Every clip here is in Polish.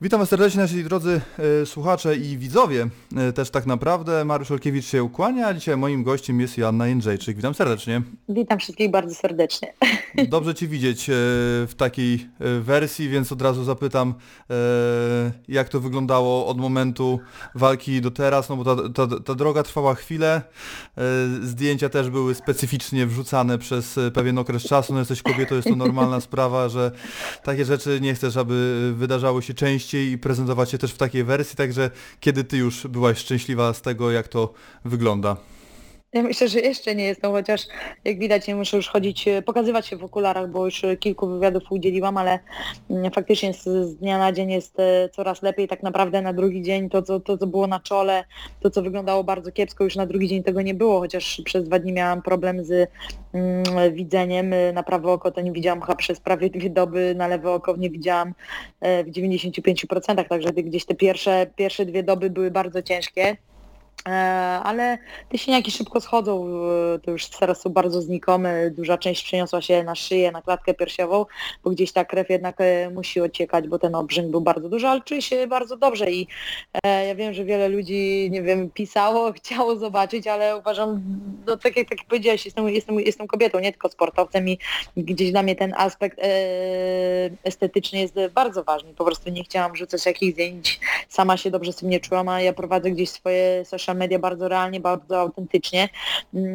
Witam Was serdecznie nasi drodzy e, słuchacze i widzowie. E, też tak naprawdę Mariusz Olkiewicz się ukłania, a dzisiaj moim gościem jest Joanna Jędrzejczyk. Witam serdecznie. Witam wszystkich bardzo serdecznie. Dobrze Cię widzieć e, w takiej wersji, więc od razu zapytam, jak to wyglądało od momentu walki do teraz, no bo ta, ta, ta droga trwała chwilę, zdjęcia też były specyficznie wrzucane przez pewien okres czasu, no jesteś kobietą, jest to normalna sprawa, że takie rzeczy nie chcesz, aby wydarzały się częściej i prezentować się też w takiej wersji, także kiedy Ty już byłaś szczęśliwa z tego, jak to wygląda? Ja myślę, że jeszcze nie jestem, chociaż jak widać nie muszę już chodzić, e, pokazywać się w okularach, bo już e, kilku wywiadów udzieliłam, ale mm, faktycznie z, dnia na dzień jest e, coraz lepiej. Tak naprawdę na drugi dzień to co, to, co było na czole, to co wyglądało bardzo kiepsko, już na drugi dzień tego nie było, chociaż przez dwa dni miałam problem z mm, widzeniem. Na prawe oko to nie widziałam chyba przez prawie dwie doby, na lewe oko nie widziałam w 95%, także gdzieś te pierwsze, pierwsze dwie doby były bardzo ciężkie. E, ale te siniaki szybko schodzą, e, to już teraz są bardzo znikome, duża część przeniosła się na szyję, na klatkę piersiową, bo gdzieś ta krew jednak e, musi ociekać, bo ten obrzęk był bardzo duży, ale czuję się bardzo dobrze i ja wiem, że wiele ludzi, nie wiem, pisało, chciało zobaczyć, ale uważam, no tak jak, tak jak powiedziałeś, jestem, jestem, jestem kobietą, nie tylko sportowcem i gdzieś dla mnie ten aspekt estetyczny jest bardzo ważny, po prostu nie chciałam rzucać jakichś zdjęć, sama się dobrze z tym nie czułam, a ja prowadzę gdzieś swoje social media bardzo realnie, bardzo autentycznie,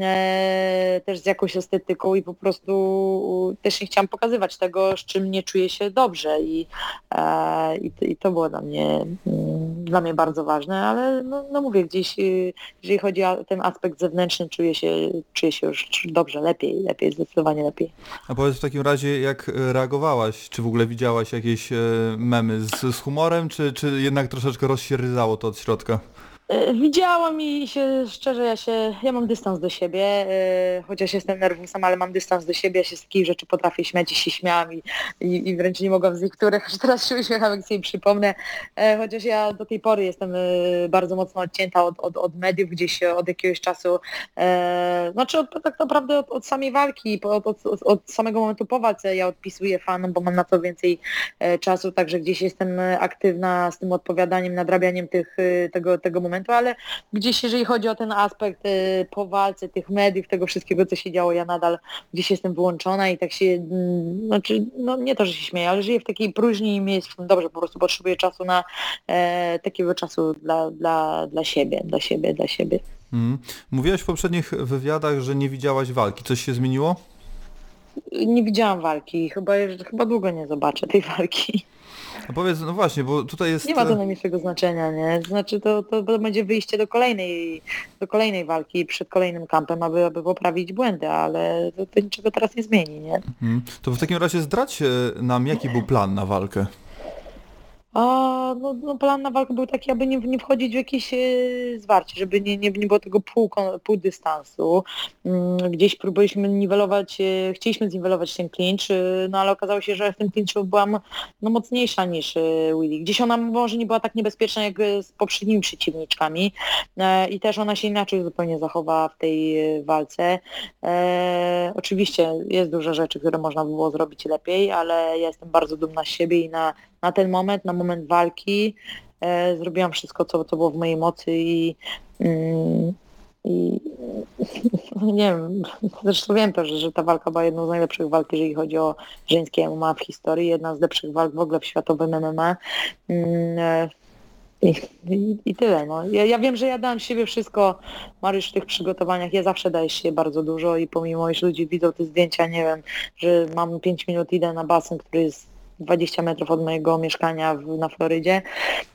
e, też z jakąś estetyką i po prostu też nie chciałam pokazywać tego, z czym nie czuję się dobrze i, e, i, to- było dla mnie, mm, dla mnie bardzo ważne, ale no, no mówię, gdzieś y, jeżeli chodzi o ten aspekt zewnętrzny, czuję się, czuję się już dobrze, lepiej, lepiej, zdecydowanie lepiej. A powiedz w takim razie, jak e, reagowałaś? Czy w ogóle widziałaś jakieś e, memy z, z humorem, czy, czy jednak troszeczkę rozsierryzało to od środka? E, Widziałam i się szczerze, ja się, ja mam dystans do siebie, e, chociaż jestem nerwusem, ale mam dystans do siebie, ja się z takich rzeczy potrafię śmiać i się śmiałam i, i, i wręcz nie mogłam z niektórych, aż teraz się uśmiecham, jak sobie przypomnę, e, chociaż ja do tej pory jestem bardzo mocno odcięta od, od, od mediów, gdzieś od jakiegoś czasu, znaczy od, tak naprawdę od, od samej walki, od, od, od, samego momentu po walce ja odpisuję fanom, bo mam na to więcej czasu, także gdzieś jestem aktywna z tym odpowiadaniem, nadrabianiem tych, tego, tego momentu, ale gdzieś jeżeli chodzi o ten aspekt e, po walce, tych mediów, tego wszystkiego, co się działo, ja nadal gdzieś jestem wyłączona i tak się, mm, znaczy, no nie to, że się śmieję, ale żyję w takiej próżni i mi jest w tym dobrze, po prostu potrzebuję czasu na e, takiego czasu dla, dla, dla siebie, dla siebie, dla siebie. Mhm. Mówiłaś w poprzednich wywiadach, że nie widziałaś walki. Coś się zmieniło? Nie widziałam walki, chyba, chyba długo nie zobaczę tej walki. A powiedz, no właśnie, bo tutaj jest... Nie ma to najmniejszego znaczenia, nie? Znaczy to, to będzie wyjście do kolejnej, do kolejnej walki przed kolejnym kampem, aby, aby poprawić błędy, ale to, to niczego teraz nie zmieni, nie? mhm. To w takim razie zdradź e, nam, jaki był plan na walkę. A, no, no plan na walkę był taki, aby nie, nie wchodzić w jakieś e, zwarcie, żeby nie, nie, nie było tego pół, pół dystansu. Mm, gdzieś próbowaliśmy niwelować, e, chcieliśmy zniwelować ten clinch, e, no ale okazało się, że w tym clinchu byłam no, mocniejsza niż e, Willy. Gdzieś ona może nie była tak niebezpieczna jak e, z poprzednimi przeciwniczkami e, i też ona się inaczej zupełnie zachowała w tej walce. Oczywiście jest dużo rzeczy, które można by było zrobić lepiej, ale ja jestem bardzo dumna z siebie i na, na ten moment, na moment walki e, zrobiłam wszystko, co, co było w mojej mocy i, mm, i nie wiem, zresztą wiem też, że ta walka była jedną z najlepszych walk, jeżeli chodzi o żeńskie MMA w historii, jedna z lepszych walk w ogóle w światowym MMA. Mm, e, i, i, I tyle. No. Ja, ja wiem, że ja dałam siebie wszystko, Mariusz, w tych przygotowaniach. Ja zawsze daję siebie bardzo dużo i pomimo, iż ludzie widzą te zdjęcia, nie wiem, że mam 5 minut, idę na basen, który jest 20 metrów od mojego mieszkania w, na Florydzie,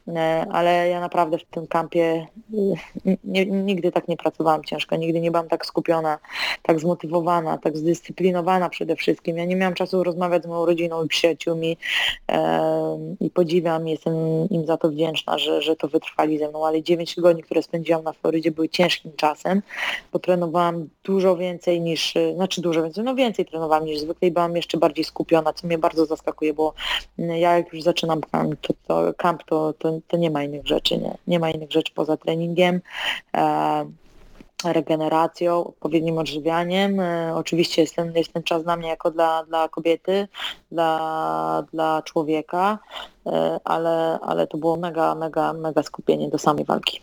e, ale ja naprawdę w tym kampie e, nie, nigdy tak nie pracowałam ciężko, nigdy nie byłam tak skupiona, tak zmotywowana, tak zdyscyplinowana przede wszystkim. Ja nie miałam czasu rozmawiać z moją rodziną i przyjaciółmi e, i podziwiam, jestem im za to wdzięczna, że, że to wytrwali ze mną, ale 9 tygodni, które spędziłam na Florydzie były ciężkim czasem, bo trenowałam dużo więcej niż, znaczy dużo więcej, no więcej trenowałam niż zwykle i byłam jeszcze bardziej skupiona, co mnie bardzo zaskakuje, bo ja jak już zaczynam kamp, to, to, kamp, to, to, to nie ma innych rzeczy, nie, nie ma innych rzeczy poza treningiem. E, regeneracją, odpowiednim odżywianiem. E, Oczywiście jest ten, jest ten czas dla mnie jako dla, dla kobiety, dla, dla człowieka, e, ale, ale to było mega, mega, mega skupienie do samej walki.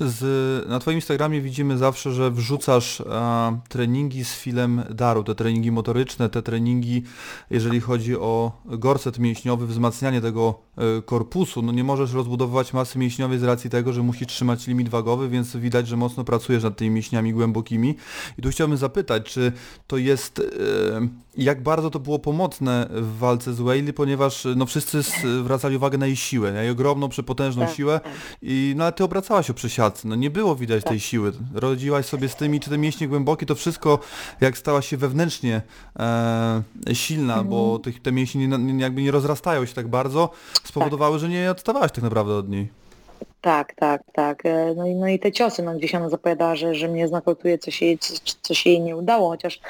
Z, na Twoim Instagramie widzimy zawsze, że wrzucasz a, treningi z filem Daru, te treningi motoryczne, te treningi, jeżeli chodzi o gorset mięśniowy, wzmacnianie tego e, korpusu. No nie możesz rozbudowywać masy mięśniowej z racji tego, że musisz trzymać limit wagowy, więc widać, że mocno pracujesz nad tymi mięśniami głębokimi. I tu chciałbym zapytać, czy to jest, e, jak bardzo to było pomocne w walce z Whaley, ponieważ no wszyscy zwracali uwagę na jej siłę, na jej ogromną, przepotężną Tak, siłę tak. i no ale ty obracałaś się przy siatce, no nie było widać Tak. tej siły. Rodziłaś sobie z tymi, czy te mięśnie głębokie, to wszystko jak stałaś się wewnętrznie e, silna, Mhm. bo tych, te mięśnie nie, nie, jakby nie rozrastają się tak bardzo, spowodowały, że nie odstawałaś tak naprawdę od niej. Tak, tak, tak. E, No i, no i te ciosy, no gdzieś ona zapowiadała, że, że mnie znakoutuje, co się, jej- co, co się jej nie udało, chociaż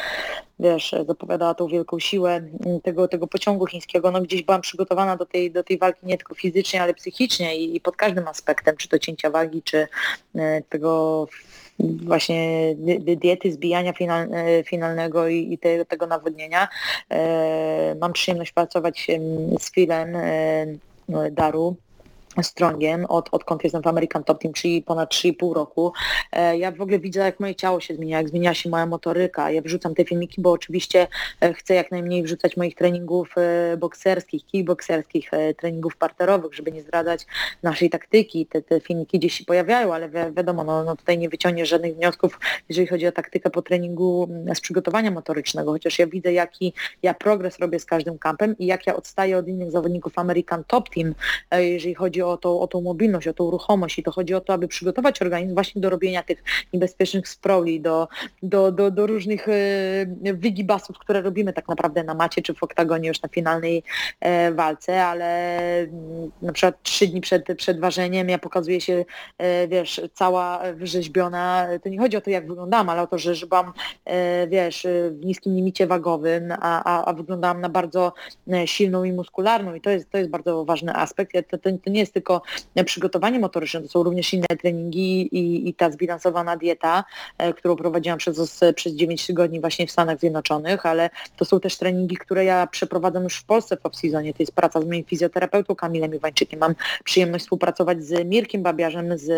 wiesz, zapowiadała tą wielką siłę m, tego, tego pociągu chińskiego. No gdzieś byłam przygotowana do tej, do tej walki nie tylko fizycznie, ale psychicznie i, i pod każdym aspektem, czy to cięcia wagi, czy e, tego właśnie di- di- diety, zbijania final, e, finalnego i, i te, tego nawodnienia. Mam przyjemność pracować z Philem e, Daru, Strongiem, od, odkąd jestem w American Top Team, czyli ponad 3,5 roku. E, Ja w ogóle widzę, jak moje ciało się zmienia, jak zmienia się moja motoryka. Ja wrzucam te filmiki, bo oczywiście e, chcę jak najmniej wrzucać moich treningów e, bokserskich, kickbokserskich, treningów parterowych, żeby nie zdradzać naszej taktyki. Te, te filmiki gdzieś się pojawiają, ale wi wiadomo, no, no tutaj nie wyciągniesz żadnych wniosków, jeżeli chodzi o taktykę po treningu z przygotowania motorycznego, chociaż ja widzę, jaki ja progres robię z każdym kampem i jak ja odstaję od innych zawodników American Top Team, jeżeli chodzi o tą, o tą mobilność, o tą ruchomość i to chodzi o to, aby przygotować organizm właśnie do robienia tych niebezpiecznych sprawli, do, do, do, do różnych e, wygibasów, które robimy tak naprawdę na macie czy w oktagonie już na finalnej e, walce, ale mm, na przykład trzy dni przed, przed ważeniem ja pokazuję się, e, wiesz, cała wyrzeźbiona, to nie chodzi o to, jak wyglądam, ale o to, że, że e, wiesz, w niskim limicie wagowym, a, a, a wyglądałam na bardzo silną i muskularną i to jest, to jest bardzo ważny aspekt. To, to, to nie jest tylko przygotowanie motoryczne, to są również inne treningi i, i ta zbilansowana dieta, e, którą prowadziłam przez, przez 9 tygodni właśnie w Stanach Zjednoczonych, ale to są też treningi, które ja przeprowadzam już w Polsce w off-seasonie. To jest praca z moim fizjoterapeutą Kamilem Iwańczykiem. Mam przyjemność współpracować z Mirkiem Babiarzem z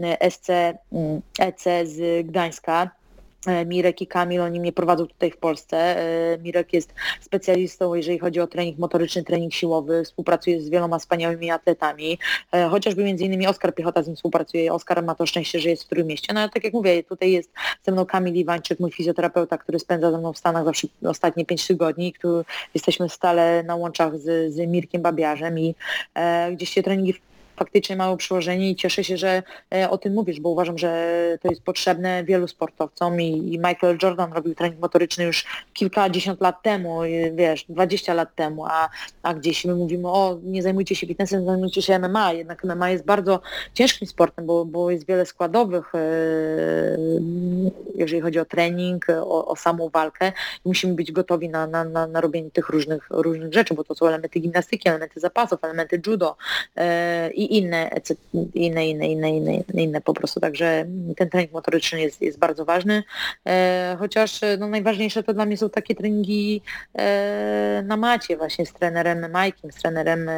e, SC mm, EC z Gdańska. E, Mirek i Kamil, oni mnie prowadzą tutaj w Polsce. E, Mirek jest specjalistą, jeżeli chodzi o trening motoryczny, trening siłowy, współpracuje z wieloma wspaniałymi atletami, E, chociażby między innymi Oskar Piechota z nim współpracuje. Oskar ma to szczęście, że jest w Trójmieście. No ale tak jak mówię, tutaj jest ze mną Kamil Iwańczyk, mój fizjoterapeuta, który spędza ze mną w Stanach zawsze ostatnie 5 tygodni, który jesteśmy stale na łączach z, z Mirkiem Babiarzem i e, gdzieś się treningi faktycznie mają przyłożenie i cieszę się, że e, o tym mówisz, bo uważam, że to jest potrzebne wielu sportowcom i, i Michael Jordan robił trening motoryczny już kilkadziesiąt lat temu, i, wiesz, 20 lat temu, a, a gdzieś my mówimy, o nie zajmujcie się fitnessem, zajmujcie się MMA, jednak MMA jest bardzo ciężkim sportem, bo, bo jest wiele składowych, e, jeżeli chodzi o trening, o, o samą walkę. I musimy być gotowi na, na, na, na robienie tych różnych, różnych rzeczy, bo to są elementy gimnastyki, elementy zapasów, elementy judo e, i inne, inne, inne, inne, inne, inne po prostu. Także ten trening motoryczny jest, jest bardzo ważny, e, chociaż e, no, najważniejsze to dla mnie są takie treningi e, na macie właśnie z trenerem Majkiem, z trenerem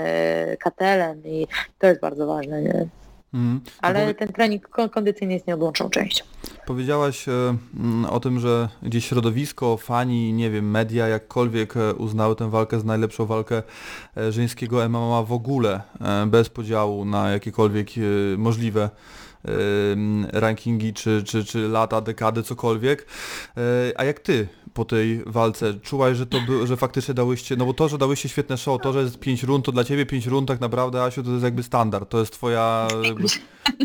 Katelem i to jest bardzo ważne. Nie? No Ale powie- ten trening kon- kondycyjny jest nieodłączną częścią. Powiedziałaś e, mm, o tym, że gdzieś środowisko, fani, nie wiem, media jakkolwiek e, uznały tę walkę za najlepszą walkę e, żeńskiego MMA w ogóle, bez podziału na jakiekolwiek możliwe rankingi, czy, czy, czy lata, dekady, cokolwiek. E, A jak ty po tej walce czułaś, że to że faktycznie dałyście, no bo to, że dałyście świetne show, to, że jest 5 rund, to dla ciebie 5 rund tak naprawdę, Asiu, to jest jakby standard, to jest twoja... jakby-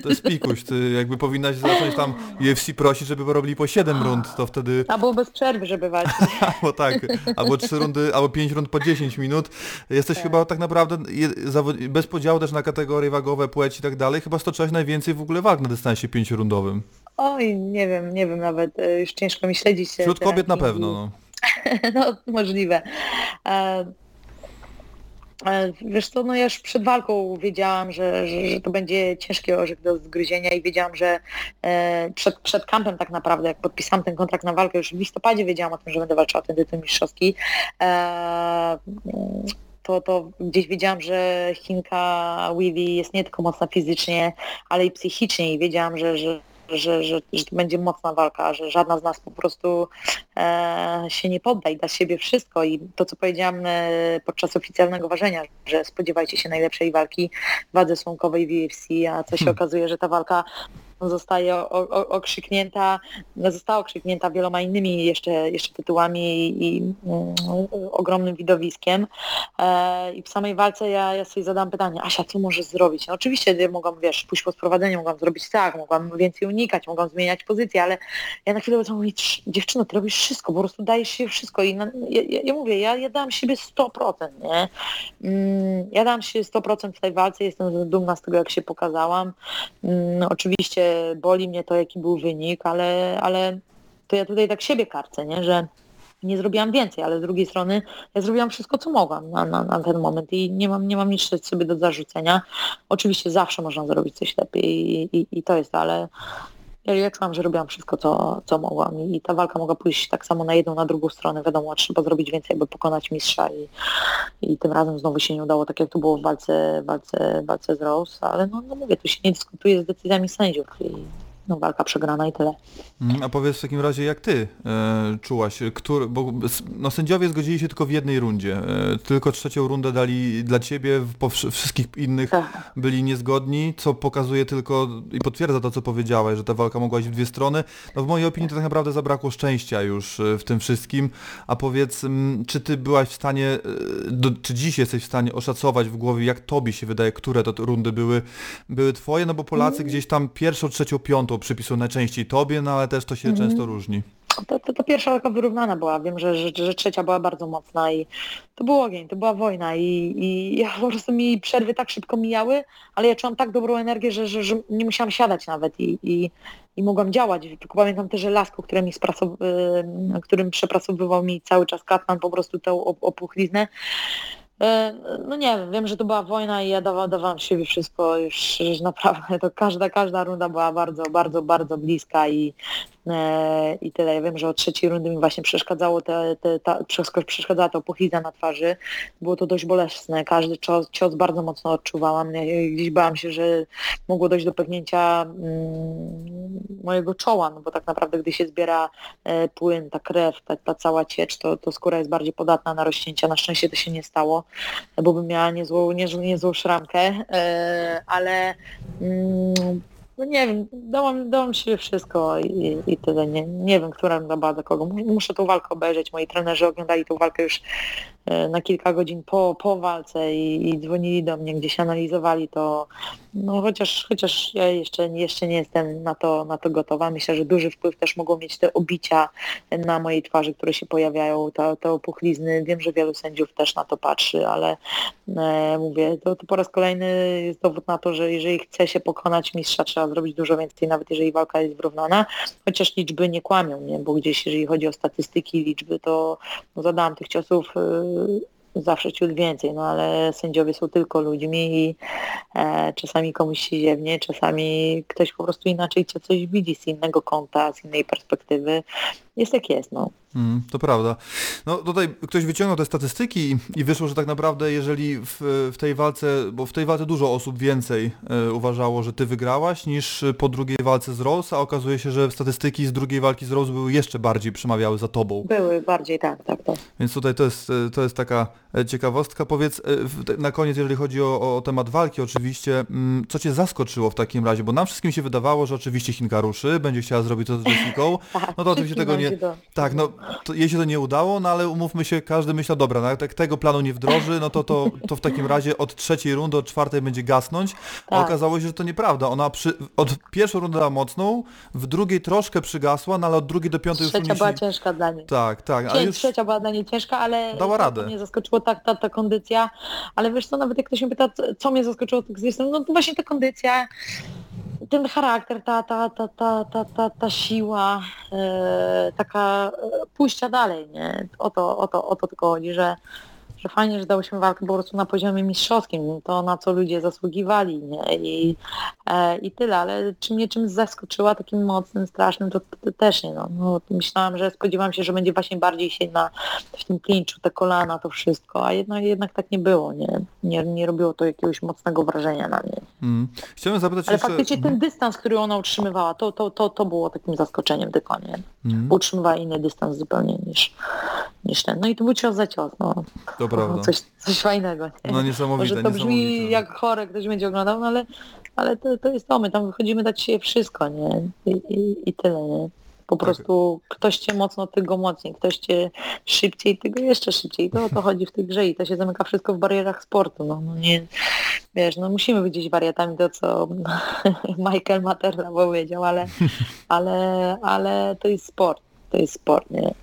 to jest pikuś, ty jakby powinnaś zacząć tam UFC prosić, żeby robili po 7 rund, to wtedy, Albo bez przerwy, żeby walczyć. albo tak, albo 3 rundy, albo 5 rund po 10 minut. Jesteś chyba tak naprawdę bez podziału też na kategorie wagowe, płeć i tak dalej, chyba stoczyłaś najwięcej w ogóle walk na dystansie 5-rundowym. Oj, nie wiem, nie wiem nawet, e, już ciężko mi śledzić. Wśród kobiet na pewno, no. No, możliwe. E, E, Wiesz co, no ja już przed walką wiedziałam, że, że, że to będzie ciężki orzech do zgryzienia i wiedziałam, że e, przed, przed kampem tak naprawdę, jak podpisałam ten kontrakt na walkę, już w listopadzie wiedziałam o tym, że będę walczyła ten tytuł mistrzowski. E, to, to gdzieś wiedziałam, że Chinka Willy jest nie tylko mocna fizycznie, ale i psychicznie i wiedziałam, że, że że, że, że to będzie mocna walka, że żadna z nas po prostu e, się nie podda i da z siebie wszystko i to, co powiedziałam e, podczas oficjalnego ważenia, że spodziewajcie się najlepszej walki wadze słonkowej w UFC, a co się Hmm. okazuje, że ta walka zostaje okrzyknięta, została okrzyknięta wieloma innymi jeszcze, jeszcze tytułami i, mm, ogromnym widowiskiem. E, I w samej walce ja, ja sobie zadam pytanie, Asia, co możesz zrobić? No, oczywiście mogłam, wiesz, pójść po sprowadzenie, mogłam zrobić tak, mogłam więcej unikać, mogłam zmieniać pozycję, ale ja na chwilę mówić, dziewczyno, ty robisz wszystko, po prostu dajesz się wszystko i na, ja, ja, ja mówię, ja, ja dałam siebie 100%, nie? Mm, ja dałam się 100% w tej walce, jestem dumna z tego, jak się pokazałam. Mm, oczywiście boli mnie to, jaki był wynik, ale, ale to ja tutaj tak siebie karcę, nie? że nie zrobiłam więcej, ale z drugiej strony ja zrobiłam wszystko, co mogłam na, na, na ten moment i nie mam, nie mam nic sobie do zarzucenia. Oczywiście zawsze można zrobić coś lepiej i, i, i to jest, ale ja, czułam, że robiłam wszystko, co, co mogłam i ta walka mogła pójść tak samo na jedną, na drugą stronę. Wiadomo, trzeba zrobić więcej, aby pokonać mistrza i, i tym razem znowu się nie udało, tak jak to było w walce, walce, walce z Rose, ale no, no mówię, tu się nie dyskutuje z decyzjami sędziów i no, walka przegrana i tyle. Mm, A powiedz w takim razie, jak ty e, czułaś, który, bo no, sędziowie zgodzili się tylko w jednej rundzie, e, tylko trzecią rundę dali dla ciebie, po wszy- wszystkich innych Tak. byli niezgodni, co pokazuje tylko i potwierdza to, co powiedziałeś, że ta walka mogła iść w dwie strony. No w mojej opinii to tak naprawdę zabrakło szczęścia już e, w tym wszystkim, a powiedz, mm, czy ty byłaś w stanie, e, do, czy dziś jesteś w stanie oszacować w głowie, jak tobie się wydaje, które to te rundy były, były twoje, no bo Polacy gdzieś tam pierwszą, trzecią, piątą przypisują najczęściej tobie, no ale też to się często różni. To, to, to pierwsza walka wyrównana była. Wiem, że, że, że trzecia była bardzo mocna i to był ogień, to była wojna i, i ja po prostu mi przerwy tak szybko mijały, ale ja czułam tak dobrą energię, że, że, że nie musiałam siadać nawet i, i, i mogłam działać. Tylko pamiętam też, że Lasko, które mi sprasow- y, którym przepracowywał mi cały czas Katman po prostu tę op- opuchliznę, No nie wiem, wiem, że to była wojna i ja dawa, dawałam siebie wszystko już, już naprawdę, to każda, każda runda była bardzo, bardzo, bardzo bliska i, e, i tyle. Ja wiem, że od trzeciej rundy mi właśnie przeszkadzało te, te, ta, przeszkadzała ta pochizna na twarzy. Było to dość bolesne, każdy cios, cios bardzo mocno odczuwałam. Gdzieś bałam się, że mogło dojść do pęknięcia mm, mojego czoła, no bo tak naprawdę gdy się zbiera e, płyn, ta krew, ta, ta cała ciecz, to, to skóra jest bardziej podatna na rozcięcia. Na szczęście to się nie stało, bo bym miała niezłą, niezłą, niezłą szramkę, e, ale mm, no nie wiem, dałam, dałam się wszystko i, i tyle. Nie, nie wiem, która była dla kogo. Mu- Muszę tą walkę obejrzeć. Moi trenerzy oglądali tą walkę już na kilka godzin po, po walce i, i dzwonili do mnie, gdzieś analizowali to. No chociaż, chociaż ja jeszcze, jeszcze nie jestem na to, na to gotowa. Myślę, że duży wpływ też mogą mieć te obicia na mojej twarzy, które się pojawiają, te, te opuchlizny. Wiem, że wielu sędziów też na to patrzy, ale e, mówię, to, to po raz kolejny jest dowód na to, że jeżeli chce się pokonać mistrza, trzeba zrobić dużo więcej, nawet jeżeli walka jest wyrównana, chociaż liczby nie kłamią, nie? bo gdzieś jeżeli chodzi o statystyki, liczby, to no, zadałam tych ciosów y, zawsze ciut więcej, no ale sędziowie są tylko ludźmi i e, czasami komuś się ziewnie, czasami ktoś po prostu inaczej coś widzi z innego kąta, z innej perspektywy. Jest jak jest, no. Mm, to prawda. No tutaj ktoś wyciągnął te statystyki i, wyszło, że tak naprawdę jeżeli w, w tej walce, bo w tej walce dużo osób więcej e, uważało, że ty wygrałaś niż po drugiej walce z Rose, a okazuje się, że statystyki z drugiej walki z Rose były jeszcze bardziej przemawiały za tobą. Były bardziej tak, tak, tak. Więc tutaj to jest, e, to jest taka e, ciekawostka. Powiedz na koniec, jeżeli chodzi o, o temat walki oczywiście, mm, co cię zaskoczyło w takim razie? Bo nam wszystkim się wydawało, że oczywiście Chinka ruszy, będzie chciała zrobić to z Jessicą. tak No to oczywiście tego nie... się Tak, no to, jej się to nie udało, no ale umówmy się, każdy myślał, dobra, no, jak tak tego planu nie wdroży, no to, to, to w takim razie od trzeciej rundy, od czwartej będzie gasnąć, a Tak. okazało się, że to nieprawda. Ona przy, od pierwszą rundę dała mocną, w drugiej troszkę przygasła, no ale od drugiej do piątej już Trzecia była ciężka dla niej. Tak, tak, Cię- już... Trzecia była dla niej ciężka, ale Dała to- radę. To mnie zaskoczyło ta, ta, ta kondycja, ale wiesz co, nawet jak ktoś mnie pyta, co- mnie zaskoczyło tak z jednej strony, no to właśnie ta kondycja, ten charakter, ta, ta, ta, ta, ta, ta, ta siła, e, taka e, pójścia dalej, nie? O to, o, to, o to tylko chodzi, że że fajnie, że dałyśmy walkę po prostu na poziomie mistrzowskim, to na co ludzie zasługiwali, nie? I, e, i tyle, ale czy mnie czymś zaskoczyła takim mocnym, strasznym, to, to też nie, no. no. Myślałam, że spodziewałam się, że będzie właśnie bardziej się na, w tym klinczu, te kolana, to wszystko, a jednak, jednak tak nie było, nie? Nie, nie robiło to jakiegoś mocnego wrażenia na mnie. Mm. Chciałem zapytać Ale jeszcze... faktycznie ten dystans, który ona utrzymywała, to, to, to, to było takim zaskoczeniem tylko, nie? Mm, Utrzymywała inny dystans zupełnie niż, niż ten. No i to był cios za cios, no. to prawda. Coś, coś fajnego. Nie? No niesamowite, Może to brzmi jak chore, ktoś będzie oglądał, no ale, ale to, to jest to, my tam wychodzimy dać się wszystko, nie? I, i, i tyle, nie? Po Tak. prostu ktoś cię mocno, ty go mocniej, ktoś cię szybciej, ty go jeszcze szybciej. To o to chodzi w tej grze i to się zamyka wszystko w barierach sportu. No, no nie, wiesz, no musimy być gdzieś wariatami, to co Michael Materna powiedział, ale, ale, ale to jest sport. To jest sport, nie?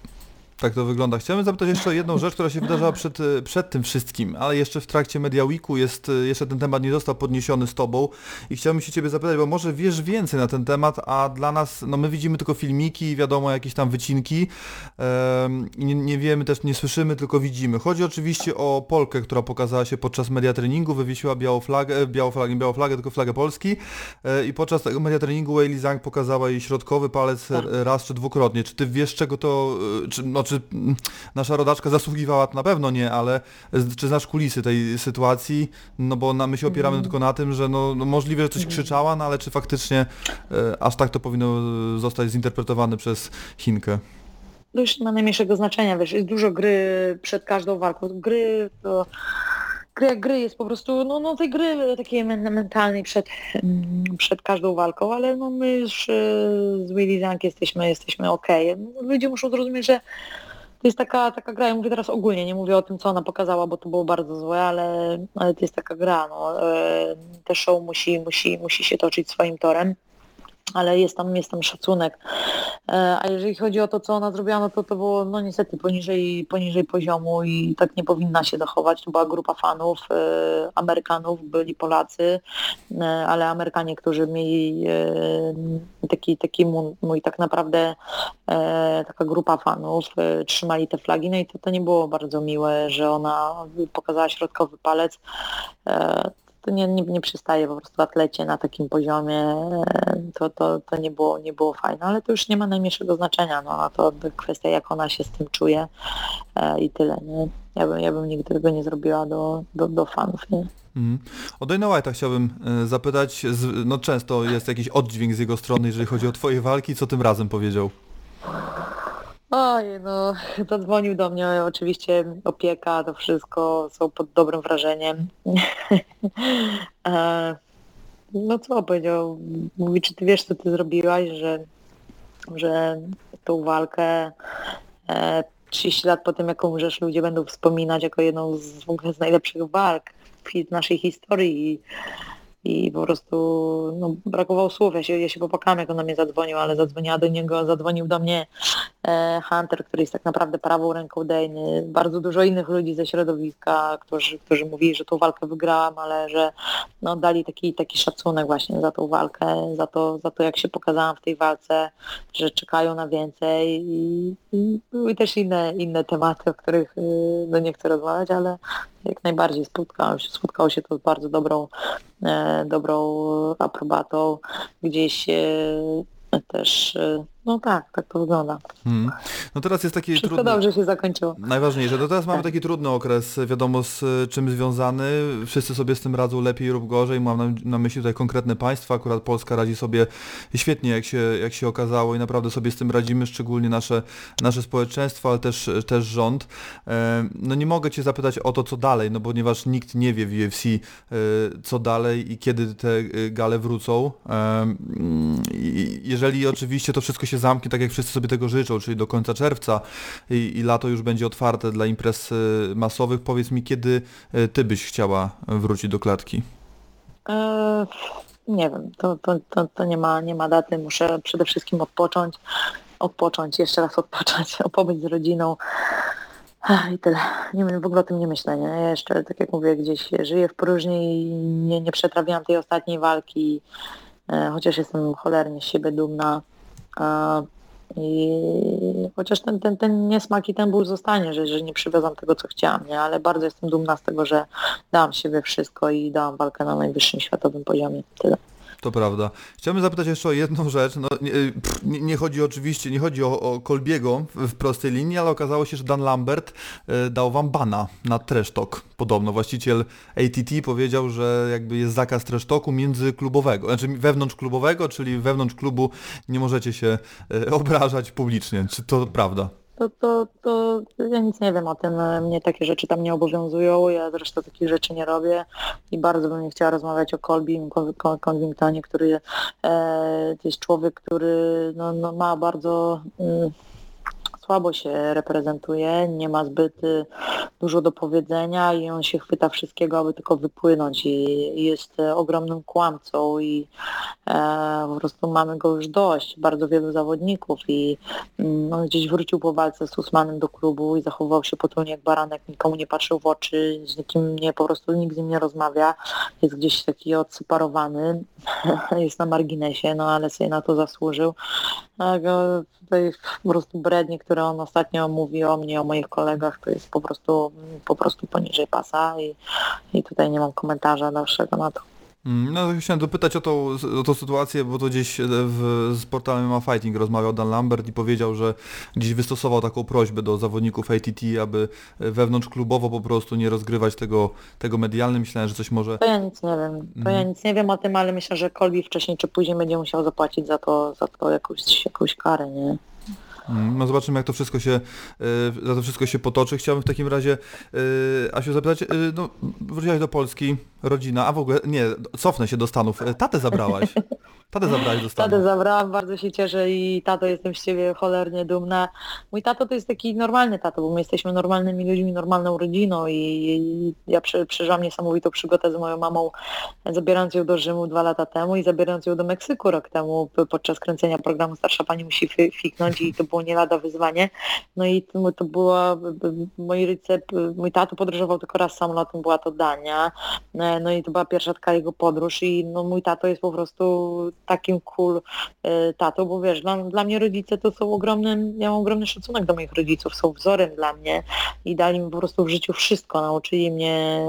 Tak to wygląda. Chciałem zapytać jeszcze o jedną rzecz, która się wydarzyła przed, e, przed tym wszystkim, ale jeszcze w trakcie Media Weeku jest, e, jeszcze ten temat nie został podniesiony z Tobą i chciałbym się Ciebie zapytać, bo może wiesz więcej na ten temat, a dla nas, no my widzimy tylko filmiki, wiadomo, jakieś tam wycinki i nie, nie wiemy też, nie słyszymy, tylko widzimy. Chodzi oczywiście o Polkę, która pokazała się podczas media treningu, wywiesiła białą flagę, e, białą flagę, nie białą flagę, tylko flagę Polski i podczas tego media treningu Weili Zhang pokazała jej środkowy palec Tak. raz czy dwukrotnie. Czy Ty wiesz, czego to, czy, no, czy mm, nasza rodaczka zasługiwała, na pewno nie, ale czy znasz kulisy tej sytuacji? No bo na, my się opieramy Mm. tylko na tym, że no, no możliwe, że coś krzyczała, no ale czy faktycznie e, aż tak to powinno e, zostać zinterpretowane przez Chinkę? to już nie ma najmniejszego znaczenia, wiesz, jest dużo gry przed każdą walką. Gry to gry gry jest po prostu, no, no tej gry takiej men- mentalnej przed, mm, przed każdą walką, ale no my już e, z Willy Zank jesteśmy, jesteśmy okej. No, Ludzie muszą zrozumieć, że to jest taka, taka gra, ja mówię teraz ogólnie, nie mówię o tym, co ona pokazała, bo to było bardzo złe, ale, ale to jest taka gra, no. E, Te show musi, musi, musi się toczyć swoim torem ale jest tam, jest tam szacunek. E, A jeżeli chodzi o to, co ona zrobiła, no to to było no niestety poniżej, poniżej poziomu i tak nie powinna się dochować. To była grupa fanów, e, Amerykanów, byli Polacy, e, ale Amerykanie, którzy mieli taki, taki mój, tak naprawdę taka grupa fanów, trzymali te flagi, no i to, to nie było bardzo miłe, że ona pokazała środkowy palec. To nie, nie, nie przystaje po prostu atlecie na takim poziomie, to, to, to nie, było, nie było fajne, ale to już nie ma najmniejszego znaczenia, no a to kwestia jak ona się z tym czuje e, i tyle, nie? Ja bym, ja bym nigdy tego nie zrobiła do, do, do fanów, nie? Mhm. O Dana White'a chciałbym e, zapytać, no często jest jakiś oddźwięk z jego strony, jeżeli chodzi o Twoje walki, co tym razem powiedział? Oj, no, zadzwonił do mnie, oczywiście opieka, to wszystko, są pod dobrym wrażeniem. No co powiedział, mówi, czy ty wiesz, co ty zrobiłaś, że, że tą walkę e, 30 lat po tym, jak umrzesz, ludzie będą wspominać jako jedną z, z najlepszych walk w naszej historii i, po prostu no, brakowało słów. Ja się, ja się jak on do mnie zadzwonił, ale zadzwoniła do niego, zadzwonił do mnie Hunter, który jest tak naprawdę prawą ręką Dejny, bardzo dużo innych ludzi ze środowiska, którzy, którzy mówili, że tą walkę wygrałam, ale że no, dali taki, taki szacunek właśnie za tą walkę, za to, za to jak się pokazałam w tej walce, że czekają na więcej i, i też inne, inne tematy, o których y, no, nie chcę rozmawiać, ale jak najbardziej spotkało się, spotkało się to z bardzo dobrą, e, dobrą aprobatą. Gdzieś e, też, e, no tak, tak to wygląda. Mhm. No teraz jest taki Wszystko trudny... dobrze się zakończyło. Najważniejsze, to teraz mamy Tak. taki trudny okres, wiadomo z czym związany, wszyscy sobie z tym radzą lepiej lub gorzej, mam na, na myśli tutaj konkretne państwa, akurat Polska radzi sobie świetnie jak się, jak się okazało i naprawdę sobie z tym radzimy, szczególnie nasze, nasze społeczeństwo, ale też, też rząd. E, No nie mogę Cię zapytać o to co dalej, no ponieważ nikt nie wie w UFC y, co dalej i kiedy te y, gale wrócą. E, Jeżeli oczywiście to wszystko się zamknie tak jak wszyscy sobie tego życzą, czyli do końca czerwca i, i lato już będzie otwarte dla imprez y, masowych, powiedz mi kiedy y, Ty byś chciała wrócić do klatki? E, nie wiem, to, to, to, to nie, ma, nie ma daty, muszę przede wszystkim odpocząć, odpocząć, jeszcze raz odpocząć, pobyć z rodziną i tyle. Nie w ogóle o tym nie myślę, nie? Ja jeszcze, tak jak mówię, gdzieś żyję w próżni i nie, nie przetrawiłam tej ostatniej walki, e, chociaż jestem cholernie z siebie dumna. I chociaż ten, ten, ten niesmak i ten ból zostanie, że, że nie przywiozam tego, co chciałam, nie? ale bardzo jestem dumna z tego, że dałam siebie wszystko i dałam walkę na najwyższym światowym poziomie. Tyle. To prawda. Chciałbym zapytać jeszcze o jedną rzecz. No, nie, pff, nie, chodzi oczywiście, nie chodzi o, o Kolbiego w, prostej linii, ale okazało się, że Dan Lambert y, dał wam bana na trash talk. Podobno właściciel ATT powiedział, że jakby jest zakaz trash talku międzyklubowego, znaczy wewnątrzklubowego, czyli wewnątrz klubu nie możecie się y, obrażać publicznie. Czy to prawda? To, to, to ja nic nie wiem o tym, mnie takie rzeczy tam nie obowiązują, ja zresztą takich rzeczy nie robię i bardzo bym nie chciała rozmawiać o Colbim, Con- Convingtonie, który jest człowiek, który no, no ma bardzo mm, słabo się reprezentuje, nie ma zbyt y, dużo do powiedzenia i on się chwyta wszystkiego, aby tylko wypłynąć i, jest e, ogromnym kłamcą i e, po prostu mamy go już dość, bardzo wielu zawodników i mm, on gdzieś wrócił po walce z Usmanem do klubu i zachowywał się potulnie jak baranek, nikomu nie patrzył w oczy, z nikim nie, po prostu nikt z nim nie rozmawia, jest gdzieś taki odseparowany, jest na marginesie, no ale sobie na to zasłużył. Tutaj po prostu brednie, które on ostatnio mówi o mnie, o moich kolegach, to jest po prostu po prostu poniżej pasa i, i tutaj nie mam komentarza dalszego na to. Mm, No chciałem dopytać o tą, o tą sytuację, bo to gdzieś e, w, z portalem MMA Fighting rozmawiał Dan Lambert i powiedział, że gdzieś wystosował taką prośbę do zawodników ATT, aby wewnątrzklubowo po prostu nie rozgrywać tego, tego medialnie. Myślałem, że coś może... To ja nic nie wiem. To ja Mhm. nic nie wiem o tym, ale myślę, że Kolbi wcześniej czy później będzie musiał zapłacić za to, za to jakąś, jakąś karę, nie? Mm, No zobaczymy jak to wszystko się, e, za to wszystko się potoczy. Chciałbym w takim razie e, Asiu zapytać, e, no wróciłaś do Polski, rodzina, a w ogóle, nie, cofnę się do Stanów. Tatę zabrałaś. Tatę zabrałaś do Tatę Stanów. zabrałam, bardzo się cieszę i tato jestem z ciebie cholernie dumna. Mój tato to jest taki normalny tato, bo my jesteśmy normalnymi ludźmi, normalną rodziną i, i ja prze, przeżyłam niesamowitą przygodę z moją mamą, zabierając ją do Rzymu dwa lata temu i zabierając ją do Meksyku rok temu podczas kręcenia programu Starsza Pani musi fi- fiknąć i to było nie lada wyzwanie. No i to, to była, moi rodzice, mój tato podróżował tylko raz samolotem, była to Dania, E, no i to była pierwsza taka jego podróż i no mój tato jest po prostu takim cool e, tatą, bo wiesz, dla, dla mnie rodzice to są ogromnym, ja mam ogromny szacunek do moich rodziców, są wzorem dla mnie i dali mi po prostu w życiu wszystko, nauczyli mnie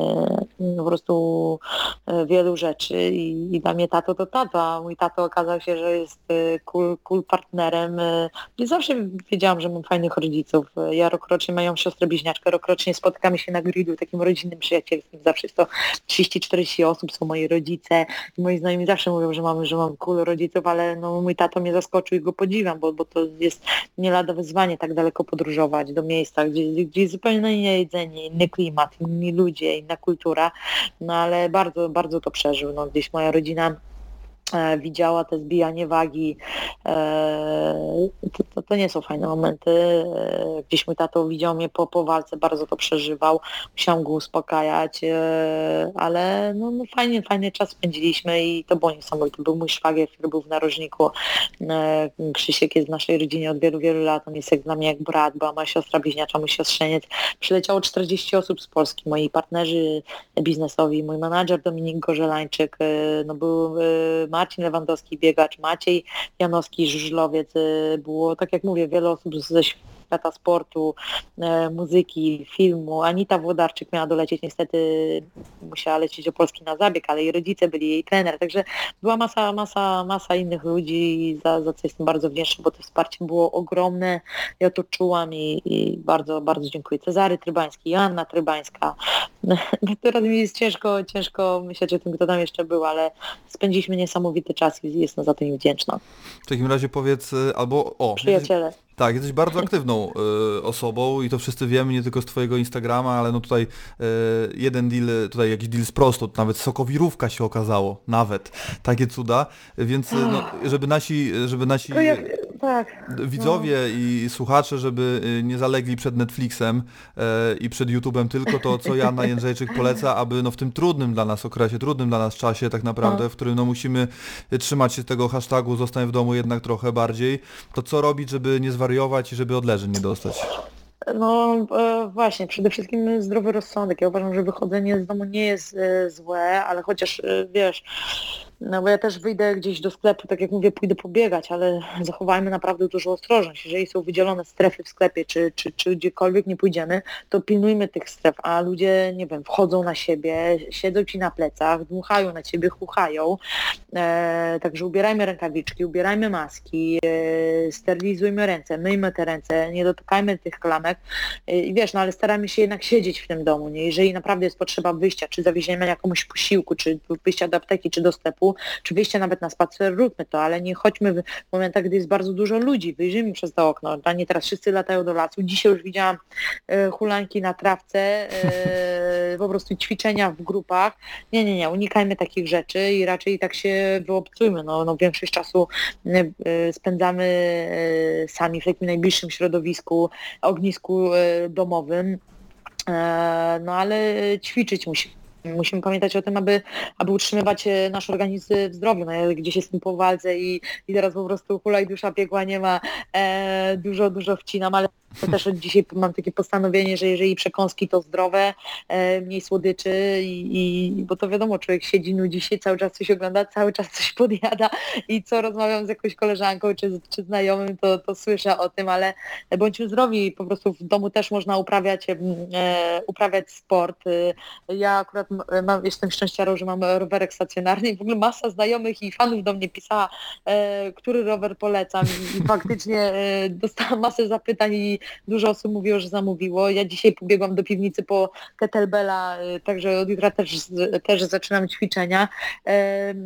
mm, po prostu e, wielu rzeczy i, i dla mnie tato to tato, a mój tato okazał się, że jest cool, cool partnerem. e, I zawsze wiedziałam, że mam fajnych rodziców. Ja rokrocznie mają siostrę bliźniaczkę, rokrocznie spotykamy się na grillu takim rodzinnym, przyjacielskim, zawsze jest to 30-40 osób, są moi rodzice i moi znajomi zawsze mówią, że mamy, że mam cool rodziców, ale no mój tato mnie zaskoczył i go podziwiam, bo, bo to jest nie lada wyzwanie tak daleko podróżować do miejsca, gdzie, gdzie jest zupełnie inne jedzenie, inny klimat, inni ludzie, inna kultura, no ale bardzo, bardzo to przeżył. No, gdzieś moja rodzina widziała te zbijanie wagi. E, to, to, to nie są fajne momenty. E, gdzieś mój tato widział mnie po, po walce, bardzo to przeżywał. Musiałam go uspokajać, e, ale no, no fajnie, fajny czas spędziliśmy i to było niesamowite. Był mój szwagier, który był w narożniku. E, Krzysiek jest w naszej rodzinie od wielu, wielu lat. On jest jak dla mnie jak brat, była moja siostra bliźniacza, mój siostrzeniec. Przyleciało 40 osób z Polski, moi partnerzy biznesowi, mój menadżer Dominik Gorzelańczyk, e, no był e, Marcin Lewandowski, biegacz, Maciej Janowski, żużlowiec. e, Było, tak jak mówię, wiele osób ze świata sportu, e, muzyki, filmu. Anita Włodarczyk miała dolecieć, niestety musiała lecieć do Polski na zabieg, ale jej rodzice byli jej trener, także była masa, masa, masa innych ludzi, za, za co jestem bardzo wdzięczna, bo to wsparcie było ogromne. Ja to czułam i, i bardzo, bardzo dziękuję. Cezary Trybański, Joanna Trybańska. Teraz mi jest ciężko, ciężko myśleć o tym, kto tam jeszcze był, ale spędziliśmy niesamowity czas i jestem za to im wdzięczna. W takim razie powiedz, e, albo o, Przyjaciele. Tak, jesteś bardzo aktywną y, osobą i to wszyscy wiemy, nie tylko z twojego Instagrama, ale no tutaj y, jeden deal, tutaj jakiś deal sprostu, nawet sokowirówka się okazało, nawet, takie cuda, więc y, no, żeby nasi, żeby nasi tak. widzowie i słuchacze, żeby y, nie zalegli przed Netflixem y, i przed YouTube'em tylko to, co Jana Jędrzejczyk poleca, aby no w tym trudnym dla nas okresie, trudnym dla nas czasie tak naprawdę, w którym no musimy trzymać się tego hashtagu zostań w domu jednak trochę bardziej, to co robić, żeby nie zwariować i żeby odleżeń nie dostać? No e, właśnie, przede wszystkim zdrowy rozsądek. Ja uważam, że wychodzenie z domu nie jest e, złe, ale chociaż e, wiesz, no bo ja też wyjdę gdzieś do sklepu, tak jak mówię, pójdę pobiegać, ale zachowajmy naprawdę dużą ostrożność. Jeżeli są wydzielone strefy w sklepie, czy, czy, czy gdziekolwiek nie pójdziemy, to pilnujmy tych stref, a ludzie, nie wiem, wchodzą na siebie, siedzą ci na plecach, dmuchają na ciebie, chuchają. E, także ubierajmy rękawiczki, ubierajmy maski, e, sterylizujmy ręce, myjmy te ręce, nie dotykajmy tych klamek. E, I wiesz, no ale staramy się jednak siedzieć w tym domu, nie? Jeżeli naprawdę jest potrzeba wyjścia, czy zawieziemy jakąś posiłku, czy wyjścia do apteki, czy do sklepu, czy wyjście nawet na spacer, róbmy to, ale nie chodźmy w momentach, gdy jest bardzo dużo ludzi, wyjrzyjmy przez to okno, a nie teraz wszyscy latają do lasu. Dzisiaj już widziałam e, hulanki na trawce, e, po prostu ćwiczenia w grupach. Nie, nie, nie, unikajmy takich rzeczy i raczej tak się wyobcujmy. No, no większość czasu e, spędzamy e, sami w takim najbliższym środowisku, ognisku e, domowym. E, No ale ćwiczyć musimy. Musimy pamiętać o tym, aby, aby utrzymywać e, nasz organizm w zdrowiu. No, ja gdzieś jestem po walce i, i teraz po prostu hulaj dusza piekła nie ma, e, dużo, dużo wcinam, ale też od dzisiaj mam takie postanowienie, że jeżeli przekąski to zdrowe, e, mniej słodyczy i, i bo to wiadomo, człowiek siedzi, nudzi się, cały czas coś ogląda, cały czas coś podjada i co rozmawiam z jakąś koleżanką czy, czy znajomym, to, to słyszę o tym, ale bądźmy zdrowi, po prostu w domu też można uprawiać, e, uprawiać sport. E, Ja akurat mam, jestem szczęściarą, że mam rowerek stacjonarny i w ogóle masa znajomych i fanów do mnie pisała, który rower polecam i, faktycznie dostałam masę zapytań i dużo osób mówiło, że zamówiło. Ja dzisiaj pobiegłam do piwnicy po kettlebella, e, także od jutra też, też zaczynam ćwiczenia.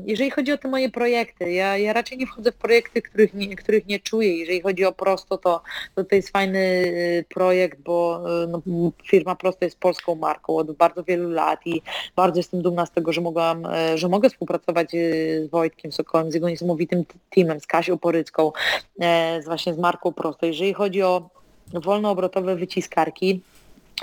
Jeżeli chodzi o te moje projekty, ja, ja raczej nie wchodzę w projekty, których nie, których nie czuję. Jeżeli chodzi o Prosto, to, to to jest fajny e, projekt, bo e, no, firma Prosto jest polską marką od bardzo wielu lat i bardzo jestem dumna z tego, że mogłam, e, że mogę współpracować z Wojtkiem Sokołem, z jego niesamowitym teamem, z Kasią Porycką, e, z właśnie z marką Prosto. Jeżeli chodzi o wolnoobrotowe wyciskarki,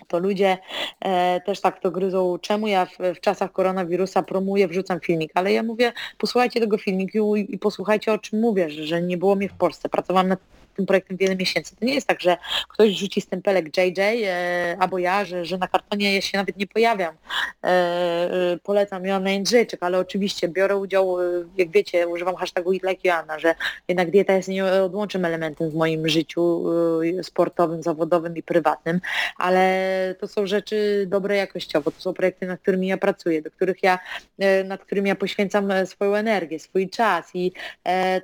to ludzie e, też tak to gryzą, czemu ja w, w czasach koronawirusa promuję, wrzucam filmik, ale ja mówię, posłuchajcie tego filmiku i, posłuchajcie o czym mówię, że, że nie było mnie w Polsce, pracowałam nad tym projektem wiele miesięcy. To nie jest tak, że ktoś rzuci stempelek JJ e, albo ja, że, że na kartonie ja się nawet nie pojawiam. E, e, polecam Joanna Jędrzejczyk, ale oczywiście biorę udział, e, jak wiecie, używam hashtagu Eat Like Joanna, że jednak dieta jest nieodłącznym elementem w moim życiu e, sportowym, zawodowym i prywatnym, ale to są rzeczy dobre jakościowo, to są projekty, nad którymi ja pracuję, do których ja, e, nad którymi ja poświęcam swoją energię, swój czas i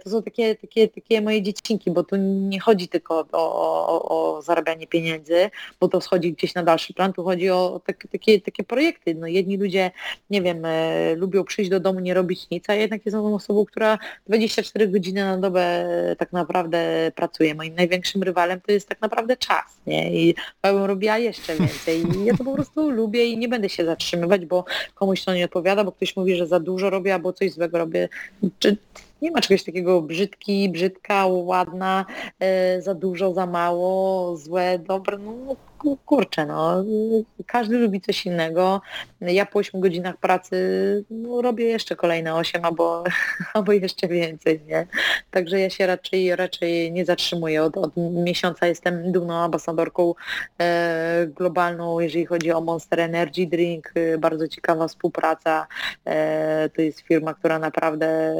to są takie, takie, takie moje dziecinki, bo tu nie chodzi tylko o, o, o zarabianie pieniędzy, bo to schodzi gdzieś na dalszy plan, tu chodzi o takie, takie, takie projekty. No jedni ludzie, nie wiem, e, lubią przyjść do domu, nie robić nic, a jednak jestem osobą, która 24 godziny na dobę e, tak naprawdę pracuje. Moim największym rywalem to jest tak naprawdę czas, nie? I ja bym robiła jeszcze więcej. I ja to po prostu lubię i nie będę się zatrzymywać, bo komuś to nie odpowiada, bo ktoś mówi, że za dużo robię albo coś złego robię. Czy nie ma czegoś takiego brzydki, brzydka, ładna, e, za dużo, za mało, złe, dobre, no kurczę, no, każdy lubi coś innego. Ja po 8 godzinach pracy no, robię jeszcze kolejne 8 albo, albo jeszcze więcej, nie? Także ja się raczej, raczej nie zatrzymuję. Od, od miesiąca jestem dumną ambasadorką e, globalną, jeżeli chodzi o Monster Energy Drink. E, Bardzo ciekawa współpraca. E, to jest firma, która naprawdę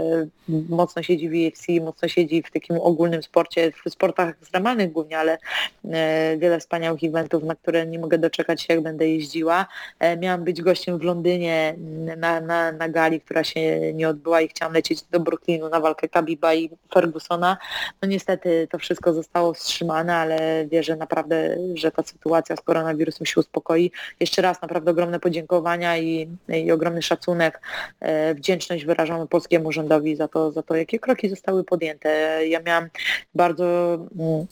mocno siedzi w UFC, mocno siedzi w takim ogólnym sporcie, w sportach ekstremalnych głównie, ale e, wiele wspaniałych eventów, na które nie mogę doczekać się, jak będę jeździła. E, Miałam być gościem w Londynie na, na, na gali, która się nie odbyła i chciałam lecieć do Brooklynu na walkę Kabiba i Fergusona. No niestety to wszystko zostało wstrzymane, ale wierzę naprawdę, że ta sytuacja z koronawirusem się uspokoi. Jeszcze raz naprawdę ogromne podziękowania i, i ogromny szacunek, e, wdzięczność wyrażamy polskiemu rządowi za to, za to, jakie kroki zostały podjęte. Ja miałam bardzo mm,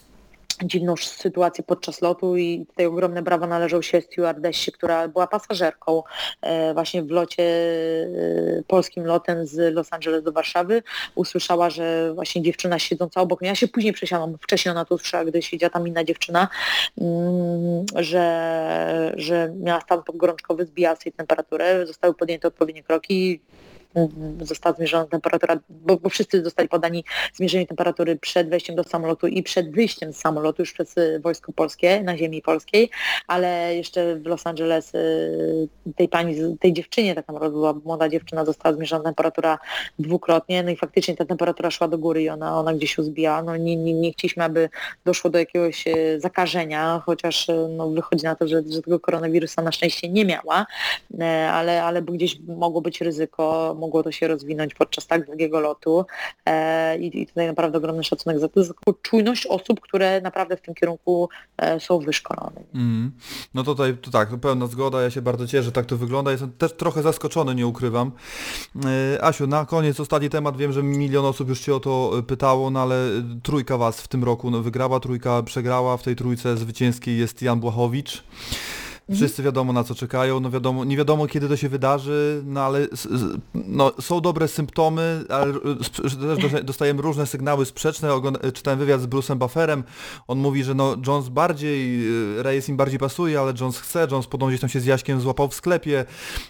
dziwną sytuację podczas lotu i tutaj ogromne brawa należą się stewardessie, która była pasażerką e, właśnie w locie e, polskim lotem z Los Angeles do Warszawy. Usłyszała, że właśnie dziewczyna siedząca obok mnie, ja się później przesiadłam, wcześniej ona to usłyszała, gdy siedziała tam inna dziewczyna, mm, że, że miała stan podgorączkowy, zbijała sobie temperaturę, zostały podjęte odpowiednie kroki, została zmierzona temperatura, bo, bo wszyscy zostali podani zmierzenie temperatury przed wejściem do samolotu i przed wyjściem z samolotu już przez y, Wojsko Polskie na ziemi polskiej, ale jeszcze w Los Angeles y, tej pani, tej dziewczynie tak naprawdę była młoda dziewczyna, została zmierzona temperatura dwukrotnie, no i faktycznie ta temperatura szła do góry i ona, ona gdzieś się zbijała. No nie, nie, nie chcieliśmy, aby doszło do jakiegoś zakażenia, chociaż no, wychodzi na to, że, że tego koronawirusa na szczęście nie miała, ale, ale gdzieś mogło być ryzyko, mogło to się rozwinąć podczas tak długiego lotu e, i, i tutaj naprawdę ogromny szacunek za, za taką czujność osób, które naprawdę w tym kierunku e, są wyszkolone. Mm. No tutaj to tak, to pełna zgoda, ja się bardzo cieszę, tak to wygląda. Jestem też trochę zaskoczony, nie ukrywam. E, Asiu, na koniec ostatni temat, wiem, że milion osób już Cię o to pytało, no ale trójka Was w tym roku no, wygrała, trójka przegrała, w tej trójce zwycięskiej jest Jan Błachowicz. Wszyscy wiadomo na co czekają, no wiadomo, nie wiadomo kiedy to się wydarzy, no ale no, są dobre symptomy, ale e, też dosta- dostajemy różne sygnały sprzeczne. Ogląda- Czytałem wywiad z Bruce'em Bufferem, on mówi, że no Jones bardziej, e, Reyes im bardziej pasuje, ale Jones chce, Jones podobno gdzieś tam się z Jaśkiem złapał w sklepie.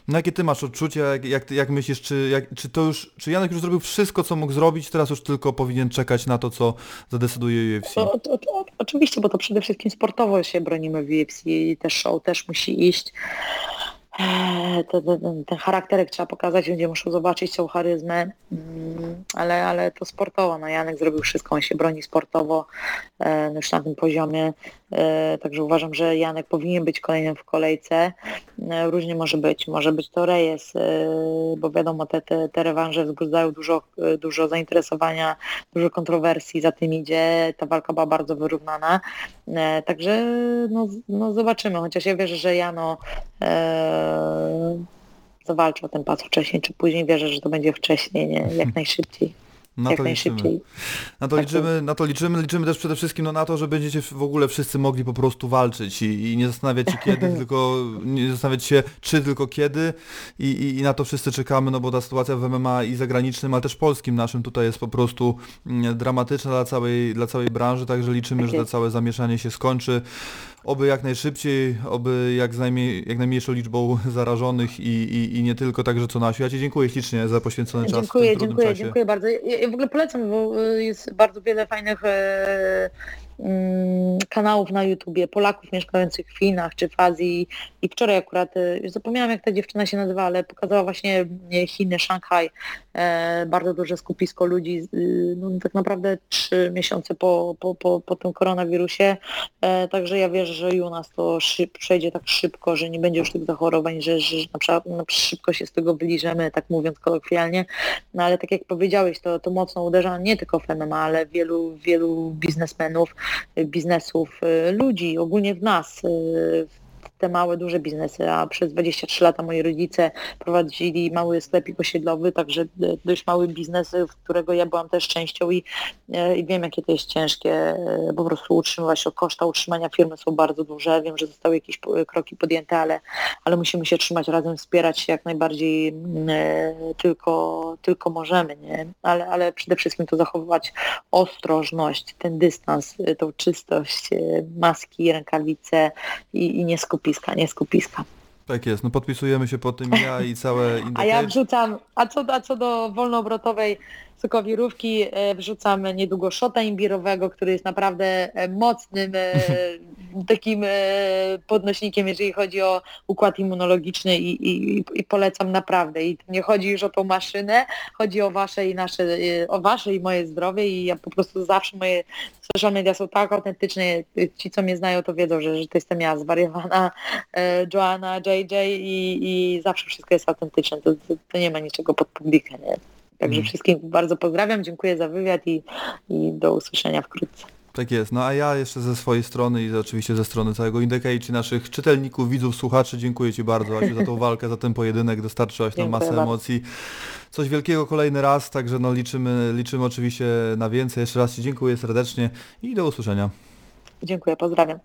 No jakie ty masz odczucia, jak, jak, jak myślisz, czy, jak, czy to już, czy Janek już zrobił wszystko co mógł zrobić, teraz już tylko powinien czekać na to, co zadecyduje UFC? To, to, to, oczywiście, bo to przede wszystkim sportowo się bronimy w UFC i też show też musi iść. Eee, Ten, ten charakterek trzeba pokazać, ludzie muszą zobaczyć tą charyzmę, Mm, ale, ale to sportowo. No Janek zrobił wszystko, on się broni sportowo e, no już na tym poziomie, e, także uważam, że Janek powinien być kolejnym w kolejce. Różnie może być, może być to Reyes, e, bo wiadomo, te, te, te rewanże wzbudzają dużo, e, dużo zainteresowania, dużo kontrowersji za tym idzie, ta walka była bardzo wyrównana, także no, no zobaczymy, chociaż ja wierzę, że Jano zawalczy o ten pas wcześniej czy później, wierzę, że to będzie wcześniej, nie? jak najszybciej, Na jak to liczymy. najszybciej. Na to Tak liczymy, na to liczymy, liczymy też przede wszystkim no, na to, że będziecie w ogóle wszyscy mogli po prostu walczyć i, i nie zastanawiać się kiedy, tylko nie zastanawiać się czy, tylko kiedy I, i, i na to wszyscy czekamy, no bo ta sytuacja w MMA i zagranicznym, ale też polskim naszym tutaj jest po prostu mm, dramatyczna dla całej, dla całej branży, także liczymy, Tak że to całe zamieszanie się skończy. Oby jak najszybciej, oby jak, najmniej, jak najmniejszą liczbą zarażonych i, i, i nie tylko, także co. Ja Ci dziękuję ślicznie za poświęcony czas w Dziękuję, tym trudnym dziękuję, czasie. dziękuję bardzo. Ja, w ogóle polecam, bo y, jest bardzo wiele fajnych e, mm, kanałów na YouTubie, Polaków mieszkających w Chinach czy w Azji i wczoraj akurat, e, już zapomniałam jak ta dziewczyna się nazywa, ale pokazała właśnie e, Chiny, Szanghaj, bardzo duże skupisko ludzi, y, no tak naprawdę trzy miesiące po, po, po, po tym koronawirusie, e, także ja wierzę, że i u nas to szyb, przejdzie tak szybko, że nie będzie już tych zachorowań, że, że na no, szybko się z tego wyliżemy, tak mówiąc kolokwialnie, no ale tak jak powiedziałeś, to, to mocno uderza nie tylko w MMA, ale wielu, wielu biznesmenów, biznesów, y, ludzi, ogólnie w nas, y, w te małe, duże biznesy, a przez 23 lata moi rodzice prowadzili mały sklepik osiedlowy, także y, dość mały biznes, w którego ja byłam też częścią i, y, i wiem, jakie to jest ciężkie, y, po prostu utrzymywać się, koszta utrzymania firmy są bardzo duże, wiem, że zostały jakieś kroki podjęte, ale, ale musimy się trzymać razem, wspierać się jak najbardziej mm, e, tylko, tylko możemy, nie? Ale, ale przede wszystkim to zachowywać ostrożność, ten dystans, e, tą czystość, e, maski, rękawice i, i nie skupiska, nie skupiska. Tak jest, no podpisujemy się po tym ja i całe A ja wrzucam, a co, a co do wolnoobrotowej sokowirówki, e, wrzucam niedługo szota imbirowego, który jest naprawdę e, mocnym e, takim podnośnikiem, jeżeli chodzi o układ immunologiczny i, i, i polecam naprawdę. I nie chodzi już o tą maszynę, chodzi o wasze i nasze, o wasze i moje zdrowie i ja po prostu zawsze moje social media są tak autentyczne, ci co mnie znają to wiedzą, że, że to jestem ja, zwariowana Joanna, JJ i, i zawsze wszystko jest autentyczne, to, to, to nie ma niczego pod publikę, nie? Także Mm. wszystkim bardzo pozdrawiam, dziękuję za wywiad i, i do usłyszenia wkrótce. Tak jest, no a ja jeszcze ze swojej strony i oczywiście ze strony całego Indecade, czy naszych czytelników, widzów, słuchaczy, dziękuję Ci bardzo Asiu za tą walkę, za ten pojedynek, dostarczyłaś nam masę bardzo. emocji. Coś wielkiego kolejny raz, także no liczymy, liczymy oczywiście na więcej. Jeszcze raz Ci dziękuję serdecznie i do usłyszenia. Dziękuję, pozdrawiam.